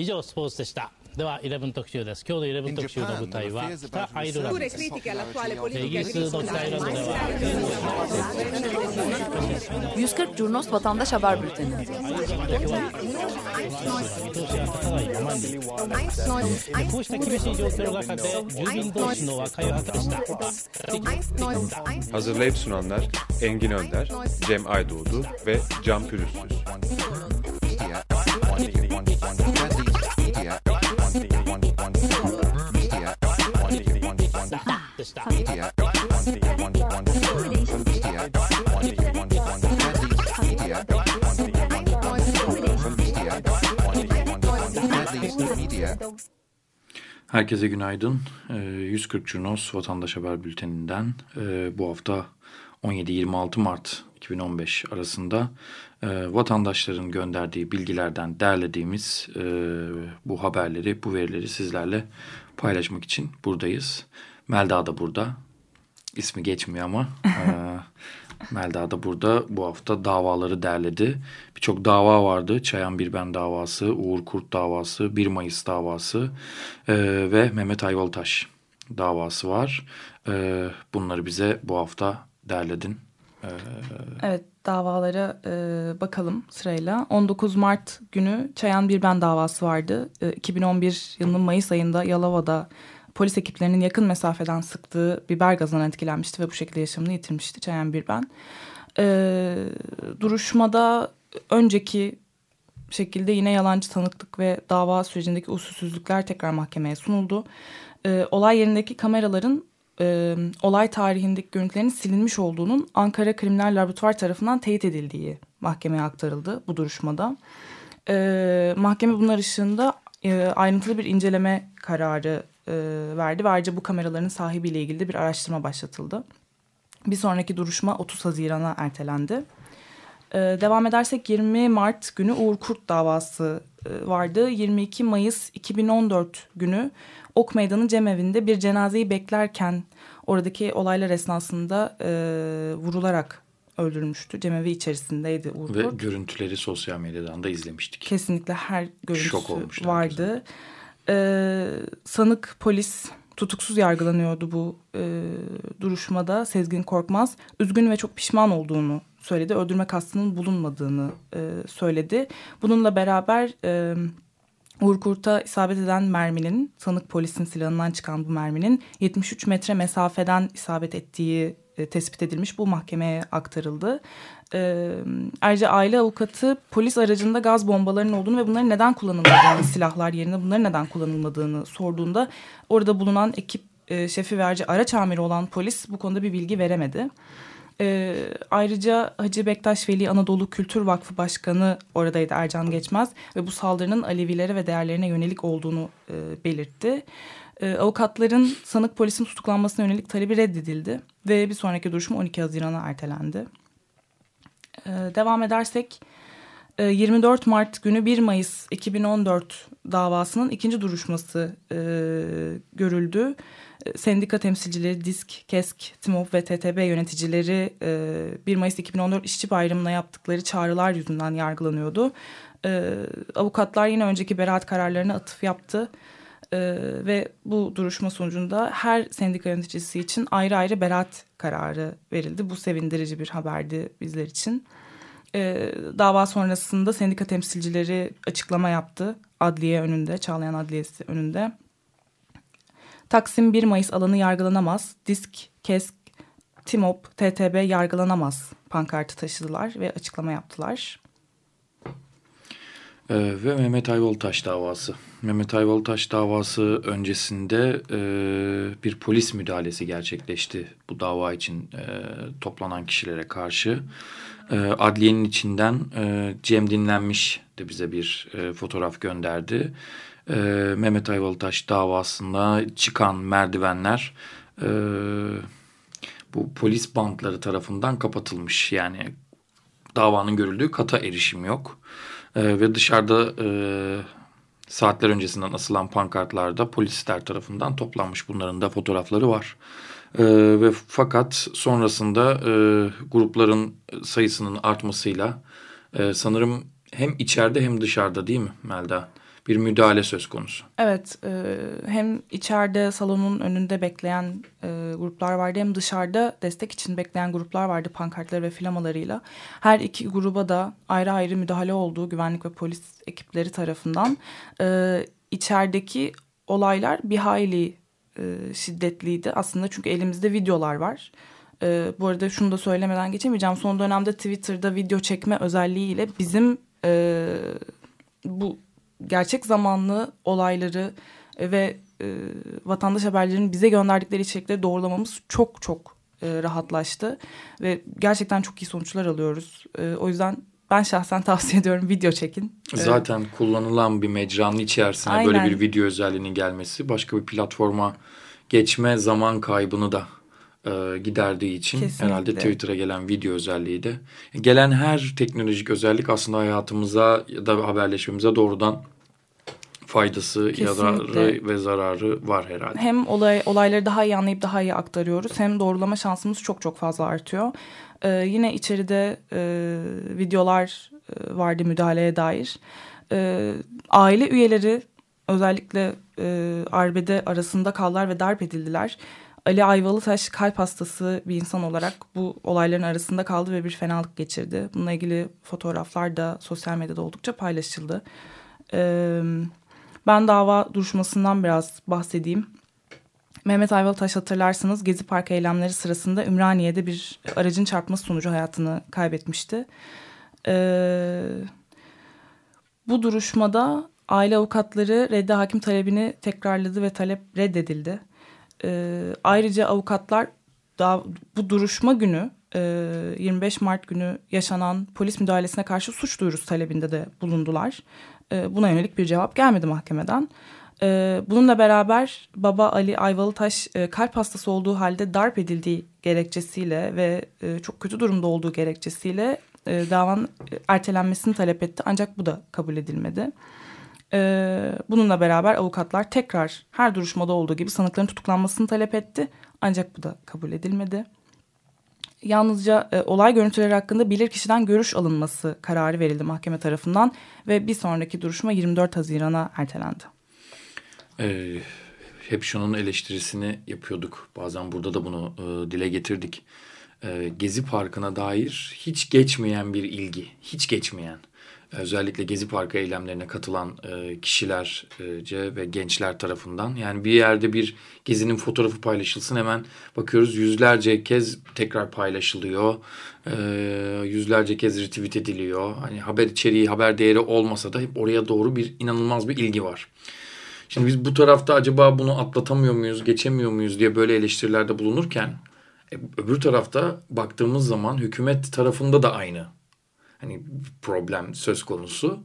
以上スポーツでしたでは11特集です今日の11特集の舞台は北アイルランドですイギリスの北アイルランドでは140 Curnos Vatandaş Haber Bülteni. Hazırlayıp sunanlar Engin Önder, Cem Aydoğdu ve Can Pürüzsüz. Herkese günaydın. 140 Curnos Vatandaş Haber Bülteninden bu hafta 17-26 Mart 2015 arasında vatandaşların gönderdiği bilgilerden derlediğimiz bu haberleri, bu verileri sizlerle paylaşmak için buradayız. Melda da burada. İsmi geçmiyor ama Melda da burada bu hafta davaları derledi. Birçok dava vardı. Çayan Birben davası, Uğur Kurt davası, 1 Mayıs davası e, ve Mehmet Ayvalıtaş davası var. E, bunları bize bu hafta derledin. E, evet davalara e, bakalım sırayla. 19 Mart günü Çayan Birben davası vardı. E, 2011 yılının Mayıs ayında Yalova'da polis ekiplerinin yakın mesafeden sıktığı biber gazından etkilenmişti ve bu şekilde yaşamını yitirmişti Çayan Birben. Ee, duruşmada önceki şekilde yine yalancı tanıklık ve dava sürecindeki usulsüzlükler tekrar mahkemeye sunuldu. Ee, olay yerindeki kameraların e, olay tarihindeki görüntülerin silinmiş olduğunun Ankara Kriminal Laboratuvar tarafından teyit edildiği mahkemeye aktarıldı bu duruşmada. Ee, mahkeme bunlar ışığında e, ayrıntılı bir inceleme kararı e, verdi ve ayrıca bu kameraların sahibiyle ilgili de bir araştırma başlatıldı. Bir sonraki duruşma 30 Haziran'a ertelendi. E, devam edersek 20 Mart günü Uğur Kurt davası e, vardı. 22 Mayıs 2014 günü Ok Meydanı Cemevi'nde bir cenazeyi beklerken oradaki olaylar esnasında e, vurularak öldürülmüştü. Cemevi içerisindeydi Uğur Ve Kurt. görüntüleri sosyal medyadan da izlemiştik. Kesinlikle her görüntüsü vardı. Herkese. Ee, sanık polis tutuksuz yargılanıyordu bu e, duruşmada Sezgin Korkmaz. Üzgün ve çok pişman olduğunu söyledi. Öldürme kastının bulunmadığını e, söyledi. Bununla beraber e, Uğur Kurt'a isabet eden merminin, sanık polisin silahından çıkan bu merminin 73 metre mesafeden isabet ettiği e, tespit edilmiş. Bu mahkemeye aktarıldı. E, ayrıca aile avukatı polis aracında gaz bombalarının olduğunu ve bunların neden kullanılmadığını, silahlar yerine bunların neden kullanılmadığını sorduğunda orada bulunan ekip e, şefi ve ayrıca araç amiri olan polis bu konuda bir bilgi veremedi. E, ayrıca Hacı Bektaş Veli Anadolu Kültür Vakfı Başkanı oradaydı Ercan Geçmez ve bu saldırının Alevilere ve değerlerine yönelik olduğunu e, belirtti. E, avukatların sanık polisin tutuklanmasına yönelik talebi reddedildi ve bir sonraki duruşma 12 Haziran'a ertelendi. E, devam edersek e, 24 Mart günü 1 Mayıs 2014 davasının ikinci duruşması e, görüldü. E, sendika temsilcileri DİSK, KESK, TİMOP ve TTB yöneticileri e, 1 Mayıs 2014 işçi bayramına yaptıkları çağrılar yüzünden yargılanıyordu. E, avukatlar yine önceki beraat kararlarına atıf yaptı. Ee, ve bu duruşma sonucunda her sendika yöneticisi için ayrı ayrı beraat kararı verildi. Bu sevindirici bir haberdi bizler için. Ee, dava sonrasında sendika temsilcileri açıklama yaptı. Adliye önünde, Çağlayan Adliyesi önünde. Taksim 1 Mayıs alanı yargılanamaz. Disk, KESK, TİMOP, TTB yargılanamaz pankartı taşıdılar ve açıklama yaptılar. Ee, ve Mehmet Ayvalıtaş davası. Mehmet Ayvalıtaş davası öncesinde e, bir polis müdahalesi gerçekleşti bu dava için e, toplanan kişilere karşı. E, adliyenin içinden e, Cem Dinlenmiş de bize bir e, fotoğraf gönderdi. E, Mehmet Ayvalıtaş davasında çıkan merdivenler e, bu polis bantları tarafından kapatılmış. Yani davanın görüldüğü kata erişim yok. E, ve dışarıda e, saatler öncesinden asılan pankartlarda polisler tarafından toplanmış. Bunların da fotoğrafları var. E, ve fakat sonrasında e, grupların sayısının artmasıyla e, sanırım hem içeride hem dışarıda değil mi Melda? Bir müdahale söz konusu. Evet e, hem içeride salonun önünde bekleyen e, gruplar vardı hem dışarıda destek için bekleyen gruplar vardı pankartları ve flamalarıyla. Her iki gruba da ayrı ayrı müdahale olduğu güvenlik ve polis ekipleri tarafından e, içerideki olaylar bir hayli e, şiddetliydi aslında çünkü elimizde videolar var. E, bu arada şunu da söylemeden geçemeyeceğim. Son dönemde Twitter'da video çekme özelliğiyle bizim e, bu gerçek zamanlı olayları ve e, vatandaş haberlerinin bize gönderdikleri içerikleri doğrulamamız çok çok e, rahatlaştı. Ve gerçekten çok iyi sonuçlar alıyoruz. E, o yüzden ben şahsen tavsiye ediyorum video çekin. Zaten evet. kullanılan bir mecranın içerisine Aynen. böyle bir video özelliğinin gelmesi başka bir platforma geçme zaman kaybını da e, giderdiği için Kesinlikle. herhalde Twitter'a gelen video özelliği de gelen her teknolojik özellik aslında hayatımıza ya da haberleşmemize doğrudan faydası Kesinlikle. ya da ve zararı var herhalde. Hem olay olayları daha iyi anlayıp daha iyi aktarıyoruz hem doğrulama şansımız çok çok fazla artıyor. Ee, yine içeride e, videolar e, vardı müdahaleye dair. Ee, aile üyeleri özellikle e, arbede arasında kaldılar ve darp edildiler. Ali Ayvalıtaş kalp hastası bir insan olarak bu olayların arasında kaldı ve bir fenalık geçirdi. Bununla ilgili fotoğraflar da sosyal medyada oldukça paylaşıldı. Ben dava duruşmasından biraz bahsedeyim. Mehmet Ayvalıtaş hatırlarsınız Gezi Park eylemleri sırasında Ümraniye'de bir aracın çarpması sonucu hayatını kaybetmişti. Bu duruşmada aile avukatları reddi hakim talebini tekrarladı ve talep reddedildi. E, ayrıca avukatlar daha bu duruşma günü e, 25 Mart günü yaşanan polis müdahalesine karşı suç duyurusu talebinde de bulundular. E, buna yönelik bir cevap gelmedi mahkemeden. E, bununla beraber baba Ali Ayvalıtaş e, kalp hastası olduğu halde darp edildiği gerekçesiyle ve e, çok kötü durumda olduğu gerekçesiyle e, davanın ertelenmesini talep etti. Ancak bu da kabul edilmedi. Ee, bununla beraber avukatlar tekrar her duruşmada olduğu gibi sanıkların tutuklanmasını talep etti. Ancak bu da kabul edilmedi. Yalnızca e, olay görüntüleri hakkında bilirkişiden görüş alınması kararı verildi mahkeme tarafından ve bir sonraki duruşma 24 Haziran'a ertelendi. Ee, hep şunun eleştirisini yapıyorduk. Bazen burada da bunu e, dile getirdik. E, Gezi Parkı'na dair hiç geçmeyen bir ilgi, hiç geçmeyen özellikle Gezi Parkı eylemlerine katılan e, kişilerce ve gençler tarafından. Yani bir yerde bir gezinin fotoğrafı paylaşılsın hemen bakıyoruz yüzlerce kez tekrar paylaşılıyor. E, yüzlerce kez retweet ediliyor. Hani haber içeriği, haber değeri olmasa da hep oraya doğru bir inanılmaz bir ilgi var. Şimdi biz bu tarafta acaba bunu atlatamıyor muyuz, geçemiyor muyuz diye böyle eleştirilerde bulunurken e, öbür tarafta baktığımız zaman hükümet tarafında da aynı hani problem söz konusu.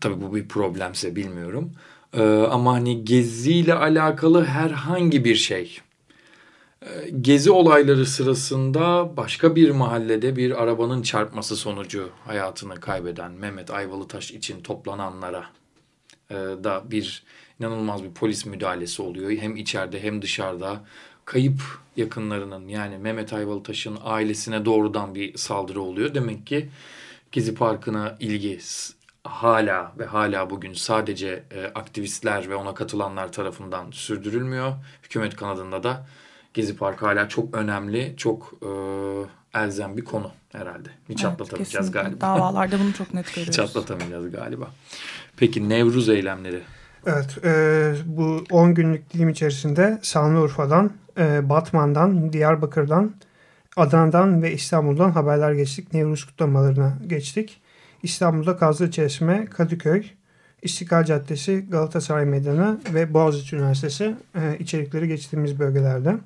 Tabii bu bir problemse bilmiyorum. Ee, ama hani geziyle alakalı herhangi bir şey. Ee, gezi olayları sırasında başka bir mahallede bir arabanın çarpması sonucu hayatını kaybeden Mehmet Ayvalıtaş için toplananlara e, da bir inanılmaz bir polis müdahalesi oluyor. Hem içeride hem dışarıda kayıp yakınlarının yani Mehmet Ayvalıtaş'ın ailesine doğrudan bir saldırı oluyor. Demek ki Gezi Parkı'na ilgi hala ve hala bugün sadece e, aktivistler ve ona katılanlar tarafından sürdürülmüyor. Hükümet kanadında da Gezi Parkı hala çok önemli, çok e, elzem bir konu herhalde. Hiç evet, atlatamayacağız kesinlikle. galiba. Davalarda bunu çok net görüyoruz. Hiç atlatamayacağız galiba. Peki Nevruz eylemleri? Evet, e, bu 10 günlük dilim içerisinde Şanlıurfa'dan, e, Batman'dan, Diyarbakır'dan, Adana'dan ve İstanbul'dan haberler geçtik. Nevruz kutlamalarına geçtik. İstanbul'da Kazlıçeşme, Kadıköy, İstiklal Caddesi, Galatasaray Meydanı ve Boğaziçi Üniversitesi e, içerikleri geçtiğimiz bölgelerde.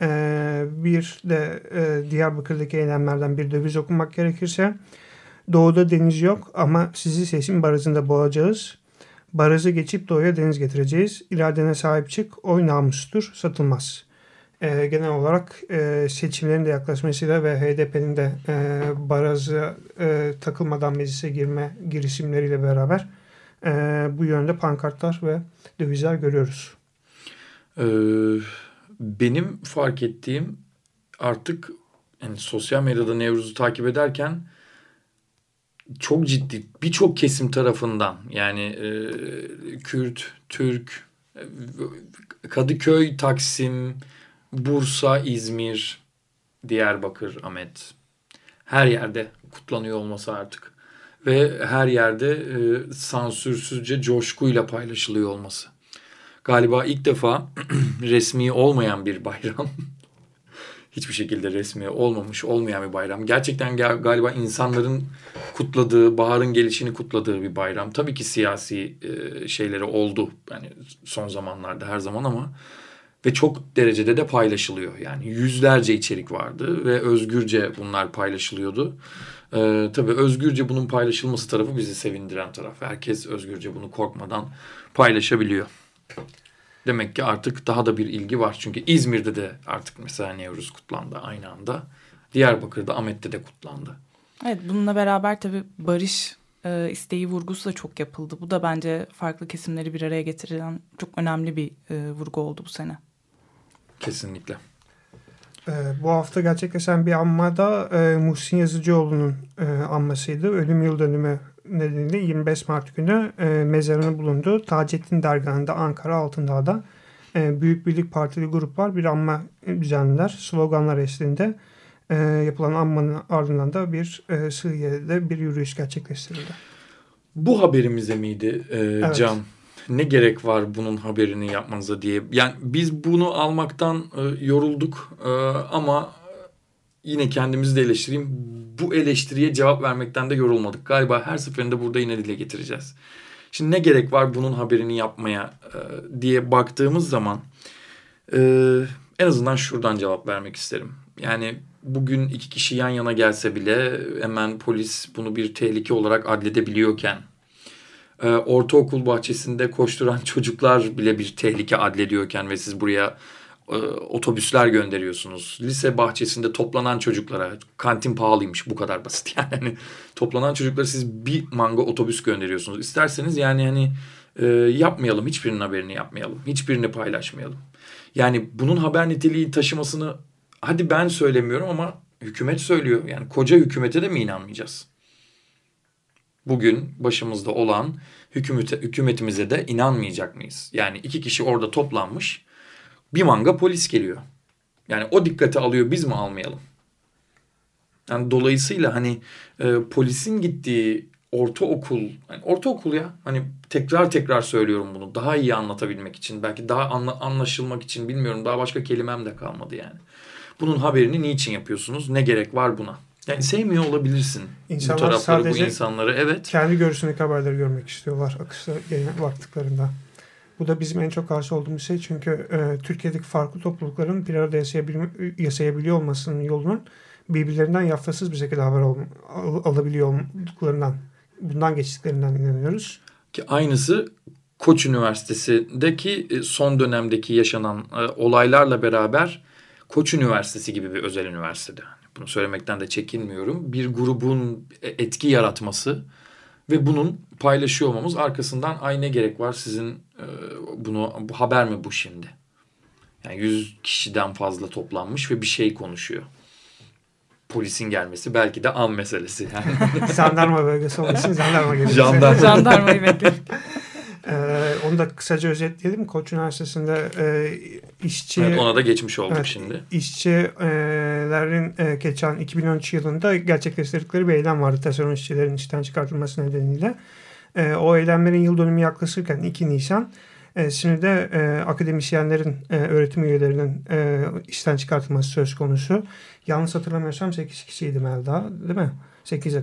E, bir de e, Diyarbakır'daki eylemlerden bir döviz okumak gerekirse doğuda deniz yok ama sizi seçim barajında boğacağız. Barajı geçip doğuya deniz getireceğiz. İradene sahip çık, oy namustur, satılmaz.'' E, genel olarak e, seçimlerin de yaklaşmasıyla ve HDP'nin de e, barajı e, takılmadan meclise girme girişimleriyle beraber e, bu yönde pankartlar ve dövizler görüyoruz. Ee, benim fark ettiğim artık yani sosyal medyada Nevruz'u takip ederken çok ciddi birçok kesim tarafından yani e, Kürt, Türk, Kadıköy, Taksim, Bursa, İzmir, Diyarbakır, Ahmet her yerde kutlanıyor olması artık ve her yerde e, sansürsüzce coşkuyla paylaşılıyor olması. Galiba ilk defa resmi olmayan bir bayram hiçbir şekilde resmi olmamış olmayan bir bayram. Gerçekten galiba insanların kutladığı, baharın gelişini kutladığı bir bayram. Tabii ki siyasi e, şeyleri oldu yani son zamanlarda her zaman ama ve çok derecede de paylaşılıyor. Yani yüzlerce içerik vardı ve özgürce bunlar paylaşılıyordu. Ee, tabii özgürce bunun paylaşılması tarafı bizi sevindiren taraf. Herkes özgürce bunu korkmadan paylaşabiliyor. Demek ki artık daha da bir ilgi var. Çünkü İzmir'de de artık mesela Nevruz kutlandı aynı anda. Diyarbakır'da, Ahmet'te de kutlandı. Evet bununla beraber tabii barış e, isteği vurgusu da çok yapıldı. Bu da bence farklı kesimleri bir araya getiren çok önemli bir e, vurgu oldu bu sene. Kesinlikle. E, bu hafta gerçekleşen bir anmada e, Muhsin Yazıcıoğlu'nun e, anmasıydı. Ölüm yıl dönümü nedeniyle 25 Mart günü e, mezarını bulundu. Taceddin Dergahı'nda Ankara Altındağ'da e, Büyük Birlik Partili gruplar bir anma düzenler. Sloganlar eşliğinde e, yapılan anmanın ardından da bir e, Sığıye'de bir yürüyüş gerçekleştirildi. Bu haberimize miydi e, evet. Can? Ne gerek var bunun haberini yapmanıza diye. Yani biz bunu almaktan e, yorulduk e, ama yine kendimizi de eleştireyim. Bu eleştiriye cevap vermekten de yorulmadık. Galiba her seferinde burada yine dile getireceğiz. Şimdi ne gerek var bunun haberini yapmaya e, diye baktığımız zaman e, en azından şuradan cevap vermek isterim. Yani bugün iki kişi yan yana gelse bile hemen polis bunu bir tehlike olarak adledebiliyorken e, ortaokul bahçesinde koşturan çocuklar bile bir tehlike adlediyorken ve siz buraya e, otobüsler gönderiyorsunuz. Lise bahçesinde toplanan çocuklara kantin pahalıymış bu kadar basit yani. Toplanan çocuklara siz bir manga otobüs gönderiyorsunuz. İsterseniz yani hani e, yapmayalım hiçbirinin haberini yapmayalım. Hiçbirini paylaşmayalım. Yani bunun haber niteliği taşımasını hadi ben söylemiyorum ama hükümet söylüyor. Yani koca hükümete de mi inanmayacağız? Bugün başımızda olan hükümete, hükümetimize de inanmayacak mıyız? Yani iki kişi orada toplanmış bir manga polis geliyor. Yani o dikkate alıyor biz mi almayalım? Yani dolayısıyla hani e, polisin gittiği ortaokul, yani ortaokul ya hani tekrar tekrar söylüyorum bunu daha iyi anlatabilmek için belki daha anla, anlaşılmak için bilmiyorum daha başka kelimem de kalmadı yani. Bunun haberini niçin yapıyorsunuz? Ne gerek var buna? Yani sevmiyor olabilirsin İnsanlar bu tarafları, bu insanları. Evet. Kendi görüşündeki haberleri görmek istiyorlar akışta baktıklarında. Bu da bizim en çok karşı olduğumuz şey çünkü e, Türkiye'deki farklı toplulukların bir arada yaşayabiliyor olmasının yolunun birbirlerinden yaftasız bir şekilde haber al, alabiliyor olduklarından, bundan geçtiklerinden inanıyoruz. Ki aynısı Koç Üniversitesi'ndeki e, son dönemdeki yaşanan e, olaylarla beraber Koç Üniversitesi gibi bir özel üniversitede. Bunu söylemekten de çekinmiyorum. Bir grubun e, etki yaratması ve bunun paylaşıyor olmamız arkasından ay ne gerek var sizin e, bunu bu haber mi bu şimdi? Yani 100 kişiden fazla toplanmış ve bir şey konuşuyor. Polisin gelmesi belki de an meselesi. Yani. jandarma bölgesi için jandarma geliyor. Jandarma. Jandarmayı bekliyor. Onu da kısaca özetleyelim. Koç Üniversitesi'nde e, işçi... Evet, ona da geçmiş olduk evet, şimdi. İşçilerin e, geçen 2013 yılında gerçekleştirdikleri bir eylem vardı. Tasarım işçilerin işten çıkartılması nedeniyle. E, o eylemlerin yıl dönümü yaklaşırken 2 Nisan e, şimdi de e, akademisyenlerin, e, öğretim üyelerinin e, işten çıkartılması söz konusu. Yanlış hatırlamıyorsam 8 kişiydi Melda değil mi? 8 e,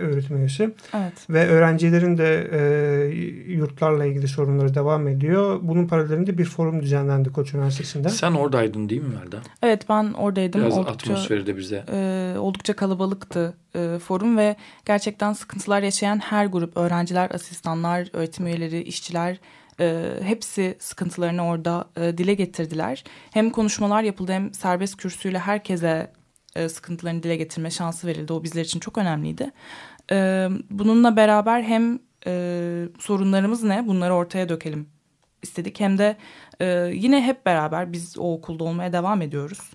öğretim üyesi. Evet. Ve öğrencilerin de e, yurtlarla ilgili sorunları devam ediyor. Bunun paralelinde bir forum düzenlendi Koç Üniversitesi'nde. Sen oradaydın değil mi Melda? Evet ben oradaydım. Biraz oldukça, atmosferi de bize. E, oldukça kalabalıktı e, forum ve gerçekten sıkıntılar yaşayan her grup öğrenciler, asistanlar, öğretim üyeleri, işçiler e, hepsi sıkıntılarını orada e, dile getirdiler. Hem konuşmalar yapıldı hem serbest kürsüyle herkese e, sıkıntılarını dile getirme şansı verildi. O bizler için çok önemliydi. E, bununla beraber hem e, sorunlarımız ne bunları ortaya dökelim istedik. Hem de e, yine hep beraber biz o okulda olmaya devam ediyoruz.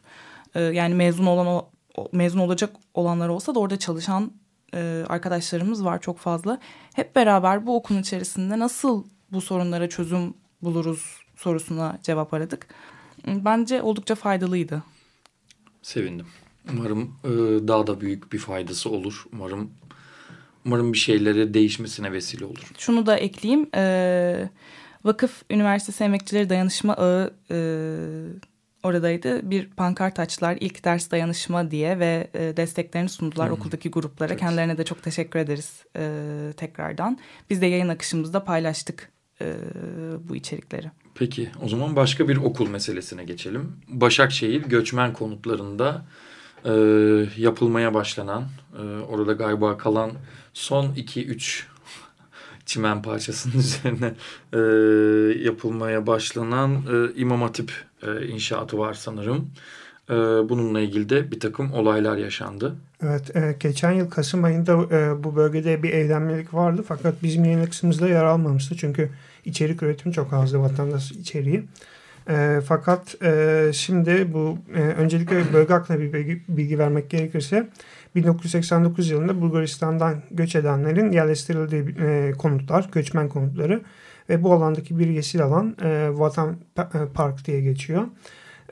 E, yani mezun olan mezun olacak olanlar olsa da orada çalışan e, arkadaşlarımız var çok fazla. Hep beraber bu okulun içerisinde nasıl bu sorunlara çözüm buluruz sorusuna cevap aradık. Bence oldukça faydalıydı. Sevindim. Umarım e, daha da büyük bir faydası olur. Umarım umarım bir şeylere değişmesine vesile olur. Şunu da ekleyeyim. E, Vakıf Üniversitesi Emekçileri Dayanışma Ağı e, oradaydı. Bir pankart açtılar ilk ders dayanışma diye ve e, desteklerini sundular hmm. okuldaki gruplara. Evet. Kendilerine de çok teşekkür ederiz e, tekrardan. Biz de yayın akışımızda paylaştık e, bu içerikleri. Peki o zaman başka bir okul meselesine geçelim. Başakşehir göçmen konutlarında e, yapılmaya başlanan, e, orada galiba kalan son 2-3 çimen parçasının üzerine e, yapılmaya başlanan e, İmam Hatip e, inşaatı var sanırım. E, bununla ilgili de bir takım olaylar yaşandı. Evet, e, geçen yıl Kasım ayında e, bu bölgede bir eylemlilik vardı fakat bizim yayın kısmımızda yer almamıştı. Çünkü içerik üretimi çok azdı vatandaş içeriği. E, fakat e, şimdi bu e, öncelikle bölge hakkında bir bilgi, bilgi vermek gerekirse 1989 yılında Bulgaristan'dan göç edenlerin yerleştirildiği e, konutlar, göçmen konutları ve bu alandaki bir yeşil alan e, Vatan e, Park diye geçiyor.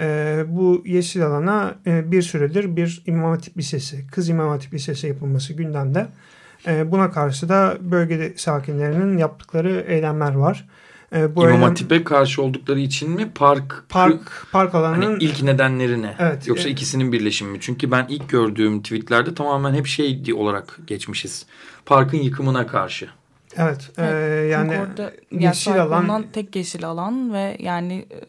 E, bu yeşil alana e, bir süredir bir İmam Hatip Lisesi, Kız İmam Hatip Lisesi yapılması gündemde. E, buna karşı da bölgede sakinlerinin yaptıkları eylemler var. E, bu İmam Hatip'e karşı oldukları için mi park park park alanının hani ilk nedenleri ne? Evet, Yoksa e, ikisinin birleşimi mi? Çünkü ben ilk gördüğüm tweetlerde tamamen hep şey olarak geçmişiz. Parkın yıkımına karşı. Evet, e, yani orada yeşil alan tek yeşil alan ve yani e,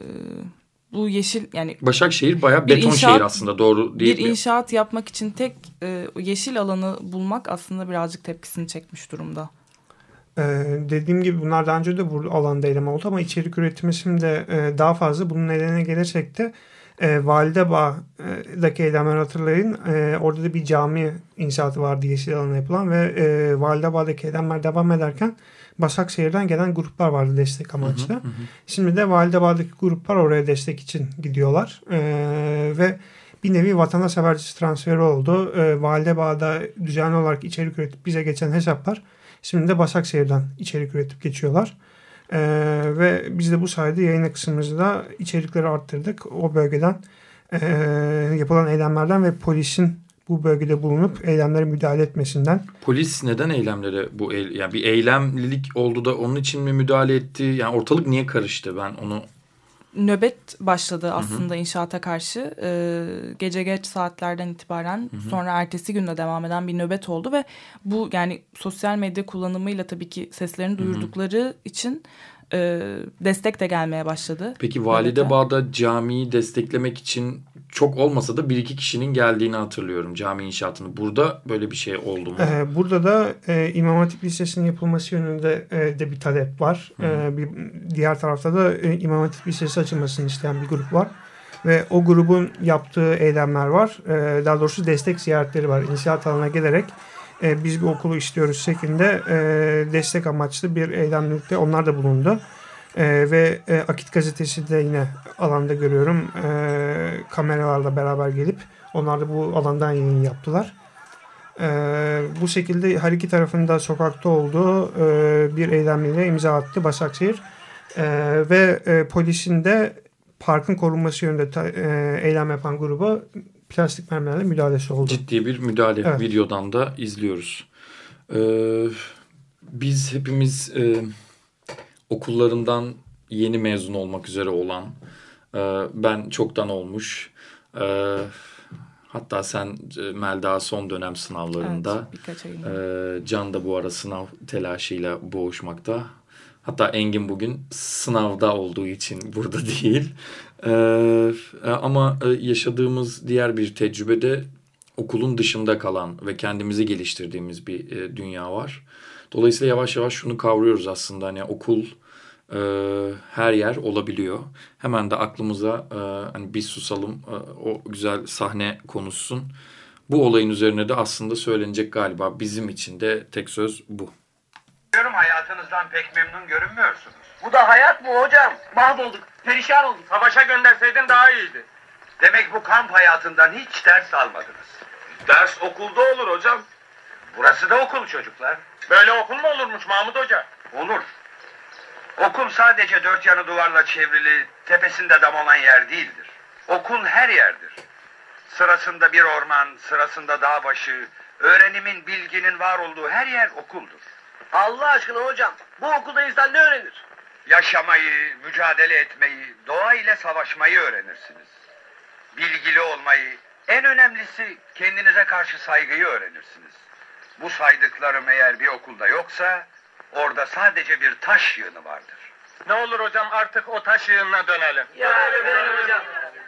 bu yeşil yani Başakşehir bayağı beton inşaat, şehir aslında doğru değil Bir mi? inşaat yapmak için tek e, yeşil alanı bulmak aslında birazcık tepkisini çekmiş durumda. Ee, dediğim gibi bunlar daha önce de bu alanda eylem oldu ama içerik üretimi şimdi e, daha fazla. Bunun nedeni gelirsek de e, Validebağ'daki eylemler hatırlayın. E, orada da bir cami inşaatı vardı yeşil alana yapılan ve e, Validebağ'daki eylemler devam ederken Başakşehir'den gelen gruplar vardı destek amaçlı. Hı hı hı. Şimdi de Validebağ'daki gruplar oraya destek için gidiyorlar. E, ve bir nevi vatandaş habercisi transferi oldu. E, Validebağ'da düzenli olarak içerik üretip bize geçen hesaplar Şimdi de Başakşehir'den içerik üretip geçiyorlar. Ee, ve biz de bu sayede yayın akışımızda içerikleri arttırdık. O bölgeden e, yapılan eylemlerden ve polisin bu bölgede bulunup eylemlere müdahale etmesinden. Polis neden eylemlere bu yani bir eylemlilik oldu da onun için mi müdahale etti? Yani ortalık niye karıştı? Ben onu nöbet başladı aslında hı hı. inşaata karşı. Ee, gece geç saatlerden itibaren hı hı. sonra ertesi günde devam eden bir nöbet oldu ve bu yani sosyal medya kullanımıyla tabii ki seslerini duyurdukları hı hı. için e, destek de gelmeye başladı. Peki Validebağ'da camiyi desteklemek için çok olmasa da bir iki kişinin geldiğini hatırlıyorum cami inşaatını. Burada böyle bir şey oldu mu? Ee, burada da e, İmam Hatip Lisesi'nin yapılması yönünde e, de bir talep var. E, bir Diğer tarafta da e, İmam Hatip Lisesi açılmasını isteyen bir grup var. Ve o grubun yaptığı eylemler var. E, daha doğrusu destek ziyaretleri var. İnşaat alanına gelerek e, biz bir okulu istiyoruz şeklinde e, destek amaçlı bir eylemlikte onlar da bulundu. E, ve e, Akit gazetesi de yine alanda görüyorum e, kameralarla beraber gelip onlar da bu alandan yayın yaptılar. E, bu şekilde her iki tarafında sokakta olduğu e, bir eylemliğine imza attı Başakşehir. E, ve e, polisin de parkın korunması yönünde ta, e, eylem yapan gruba plastik mermilerle müdahalesi oldu. Ciddi bir müdahale evet. videodan da izliyoruz. Ee, biz hepimiz e, okullarından yeni mezun olmak üzere olan, e, ben çoktan olmuş, e, hatta sen e, Melda son dönem sınavlarında, evet, e, Can da bu ara sınav telaşıyla boğuşmakta. Hatta Engin bugün sınavda olduğu için burada değil. Ee, ama e, yaşadığımız diğer bir tecrübede okulun dışında kalan ve kendimizi geliştirdiğimiz bir e, dünya var. Dolayısıyla yavaş yavaş şunu kavruyoruz aslında hani okul e, her yer olabiliyor. Hemen de aklımıza e, hani bir susalım e, o güzel sahne konuşsun. Bu olayın üzerine de aslında söylenecek galiba bizim için de tek söz bu. Görüyorum hayatınızdan pek memnun görünmüyorsunuz. Bu da hayat mı hocam? Mahvolduk, perişan olduk. Savaşa gönderseydin daha iyiydi. Demek bu kamp hayatından hiç ders almadınız. Ders okulda olur hocam. Burası da okul çocuklar. Böyle okul mu olurmuş Mahmut Hoca? Olur. Okul sadece dört yanı duvarla çevrili, tepesinde dam olan yer değildir. Okul her yerdir. Sırasında bir orman, sırasında dağ başı, öğrenimin, bilginin var olduğu her yer okuldur. Allah aşkına hocam, bu okulda insan ne öğrenir? Yaşamayı, mücadele etmeyi, doğa ile savaşmayı öğrenirsiniz. Bilgili olmayı, en önemlisi kendinize karşı saygıyı öğrenirsiniz. Bu saydıklarım eğer bir okulda yoksa orada sadece bir taş yığını vardır. Ne olur hocam artık o taş yığınına dönelim. Ya dönelim hocam.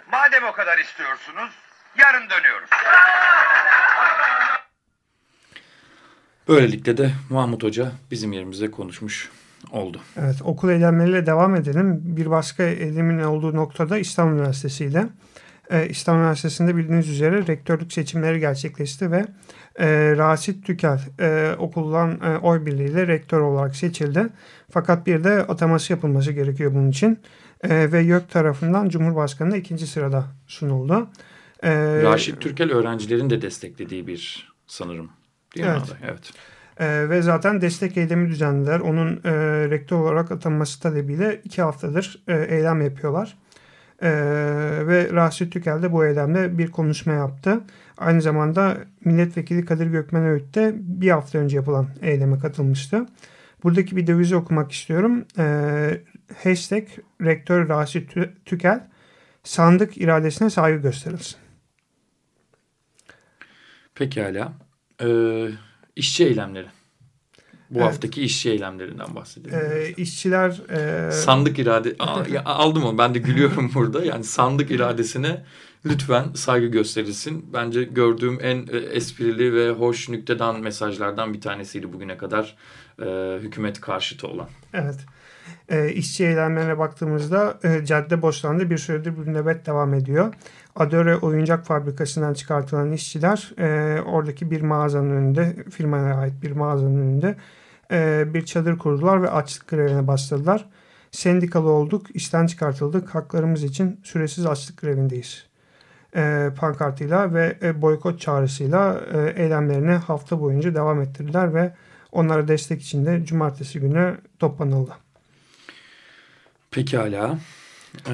Madem o kadar istiyorsunuz yarın dönüyoruz. Böylelikle de Mahmut Hoca bizim yerimize konuşmuş oldu. Evet okul eylemleriyle devam edelim. Bir başka eylemin olduğu noktada İstanbul Üniversitesi ile. Ee, İstanbul Üniversitesi'nde bildiğiniz üzere rektörlük seçimleri gerçekleşti ve e, Rasit Tükel e, okuldan e, oy birliğiyle rektör olarak seçildi. Fakat bir de ataması yapılması gerekiyor bunun için. E, ve YÖK tarafından Cumhurbaşkanı'na ikinci sırada sunuldu. E, Raşit Türkel öğrencilerin de desteklediği bir sanırım. Değil evet. mi? Evet. E, ve zaten destek eylemi düzenlediler. Onun e, rektör olarak atanması talebiyle iki haftadır e, eylem yapıyorlar. E, ve Raşit Tükel de bu eylemde bir konuşma yaptı. Aynı zamanda milletvekili Kadir Gökmen Öğüt de bir hafta önce yapılan eyleme katılmıştı. Buradaki bir dövizi okumak istiyorum. E, hashtag rektör Raşit Tükel sandık iradesine saygı gösterilsin. Pekala. Ee, işçi eylemleri. Bu evet. haftaki işçi eylemlerinden bahsedelim. Ee, işçiler... E... Sandık irade... aldım onu ben de gülüyorum burada. Yani sandık iradesine lütfen saygı gösterilsin. Bence gördüğüm en e, esprili ve hoş nükteden mesajlardan bir tanesiydi bugüne kadar e, hükümet karşıtı olan. Evet. E, işçi eylemlerine baktığımızda e, cadde boşlandı bir süredir bir nöbet devam ediyor. Adore oyuncak fabrikasından çıkartılan işçiler e, oradaki bir mağazanın önünde, firmaya ait bir mağazanın önünde e, bir çadır kurdular ve açlık grevine başladılar. Sendikalı olduk, işten çıkartıldık, haklarımız için süresiz açlık grevindeyiz. E, pankartıyla ve e, boykot çağrısıyla e, eylemlerini hafta boyunca devam ettirdiler ve onlara destek için de cumartesi günü toplanıldı. Pekala. Ee,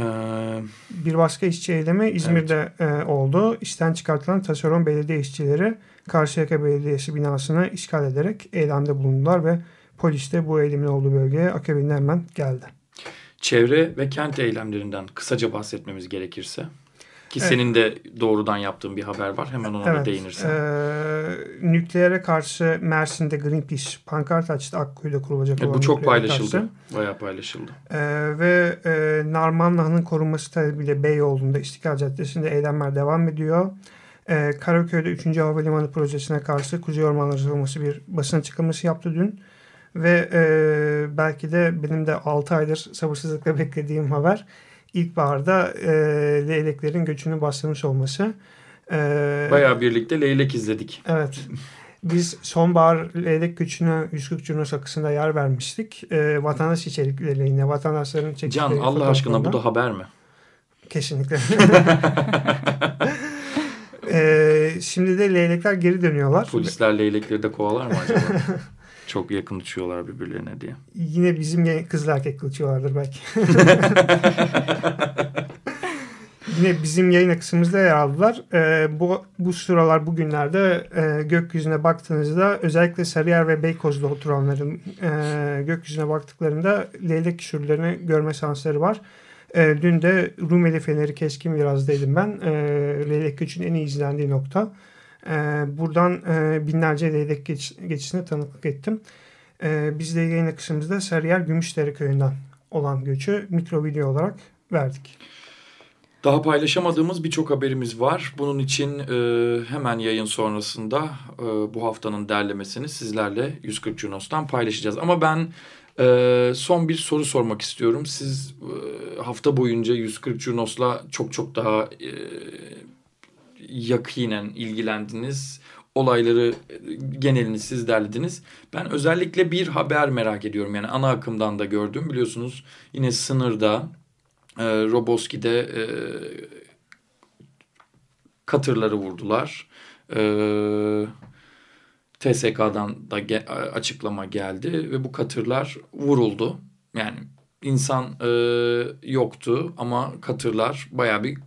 bir başka işçi eylemi İzmir'de evet. e, oldu. İşten çıkartılan taşeron belediye işçileri Karşıyaka Belediyesi binasını işgal ederek eylemde bulundular ve polis de bu eylemin olduğu bölgeye akabinde hemen geldi. Çevre ve kent eylemlerinden kısaca bahsetmemiz gerekirse. Ki evet. senin de doğrudan yaptığın bir haber var. Hemen ona evet. da değinirsen. Ee, nükleere karşı Mersin'de Greenpeace pankart açtı. Akkuyu'da kurulacak evet, olan Bu çok paylaşıldı. Karşı. Bayağı paylaşıldı. Ee, ve e, Narmanlı'nın korunması talebiyle Beyoğlu'nda İstiklal Caddesi'nde eylemler devam ediyor. Ee, Karaköy'de 3. Havalimanı projesine karşı Kuzey Ormanları Savunması bir basın açıklaması yaptı dün. Ve e, belki de benim de 6 aydır sabırsızlıkla beklediğim haber ilkbaharda e, leyleklerin göçünü başlamış olması. E, Bayağı birlikte leylek izledik. Evet. Biz sonbahar leylek göçünü 140 Cunos akısında yer vermiştik. E, vatandaş içerikleriyle vatandaşların çektikleri Can Allah aşkına bu da haber mi? Kesinlikle. e, şimdi de leylekler geri dönüyorlar. Polisler leylekleri de kovalar mı acaba? Çok yakın uçuyorlar birbirlerine diye. Yine bizim kızıl erkek uçuyorlardır belki. Yine bizim yayın akışımızda yer aldılar. Ee, bu, bu sıralar bugünlerde e, gökyüzüne baktığınızda özellikle Sarıyer ve Beykoz'da oturanların e, gökyüzüne baktıklarında leylek sürülerini görme şansları var. E, dün de Rumeli Feneri Keskin Viraj'daydım ben. E, leylek göçün en iyi izlendiği nokta. E, buradan e, binlerce leylek geç, geçişine tanıklık ettim. E, biz de yayın akışımızda Sarıyer Gümüşdere Köyü'nden olan göçü mikro video olarak verdik. Daha paylaşamadığımız birçok haberimiz var. Bunun için e, hemen yayın sonrasında e, bu haftanın derlemesini sizlerle 140 Junos'tan paylaşacağız. Ama ben e, son bir soru sormak istiyorum. Siz e, hafta boyunca 140 Junos'la çok çok daha e, yakinen ilgilendiniz. Olayları genelini siz derlediniz. Ben özellikle bir haber merak ediyorum. Yani ana akımdan da gördüm. Biliyorsunuz yine sınırda e, Roboski'de e, katırları vurdular. E, TSK'dan da ge açıklama geldi ve bu katırlar vuruldu. Yani insan e, yoktu ama katırlar baya bir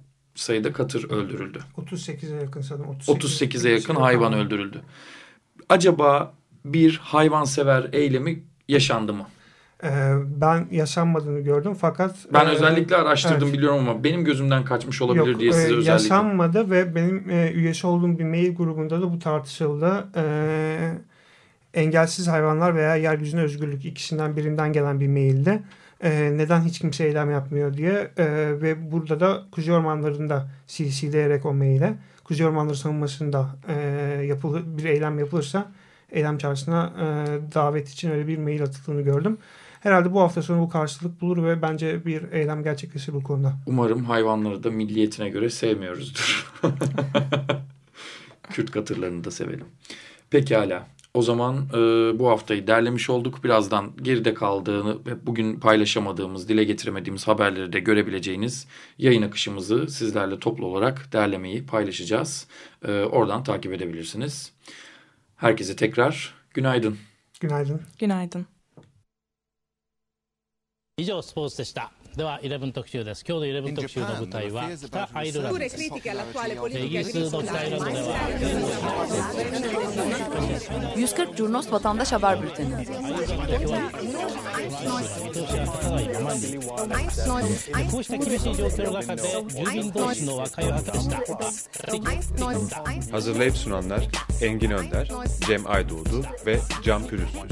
sayıda katır öldürüldü. 38'e yakın sanırım. 38, 38'e yakın hayvan öldürüldü. Acaba bir hayvansever eylemi yaşandı mı? Ee, ben yaşanmadığını gördüm fakat... Ben e, özellikle araştırdım evet. biliyorum ama benim gözümden kaçmış olabilir Yok, diye size e, özellikle... Yaşanmadı ve benim e, üyesi olduğum bir mail grubunda da bu tartışıldı. E, engelsiz hayvanlar veya yeryüzüne özgürlük ikisinden birinden gelen bir maildi. E, neden hiç kimse eylem yapmıyor diye e, ve burada da Kuzey Ormanları'nda CC'leyerek o maile Kuzey Ormanları savunmasında e, yapılı, bir eylem yapılırsa eylem çağrısına e, davet için öyle bir mail atıldığını gördüm. Herhalde bu hafta sonu bu karşılık bulur ve bence bir eylem gerçekleşir bu konuda. Umarım hayvanları da milliyetine göre sevmiyoruzdur. Kürt katırlarını da sevelim. Pekala. O zaman e, bu haftayı derlemiş olduk. Birazdan geride kaldığını ve bugün paylaşamadığımız, dile getiremediğimiz haberleri de görebileceğiniz yayın akışımızı sizlerle toplu olarak derlemeyi paylaşacağız. E, oradan takip edebilirsiniz. Herkese tekrar günaydın. Günaydın. Günaydın. 以上スポーツでしたでは11特集です今日の11特集の舞台は北アイルランドですイギリスの北アイルランドでは 140 Curnos Vatandaş Haber Bülteni Hazırlayıp sunanlar Engin Önder, Cem Aydoğdu ve Can Pürüzsüz.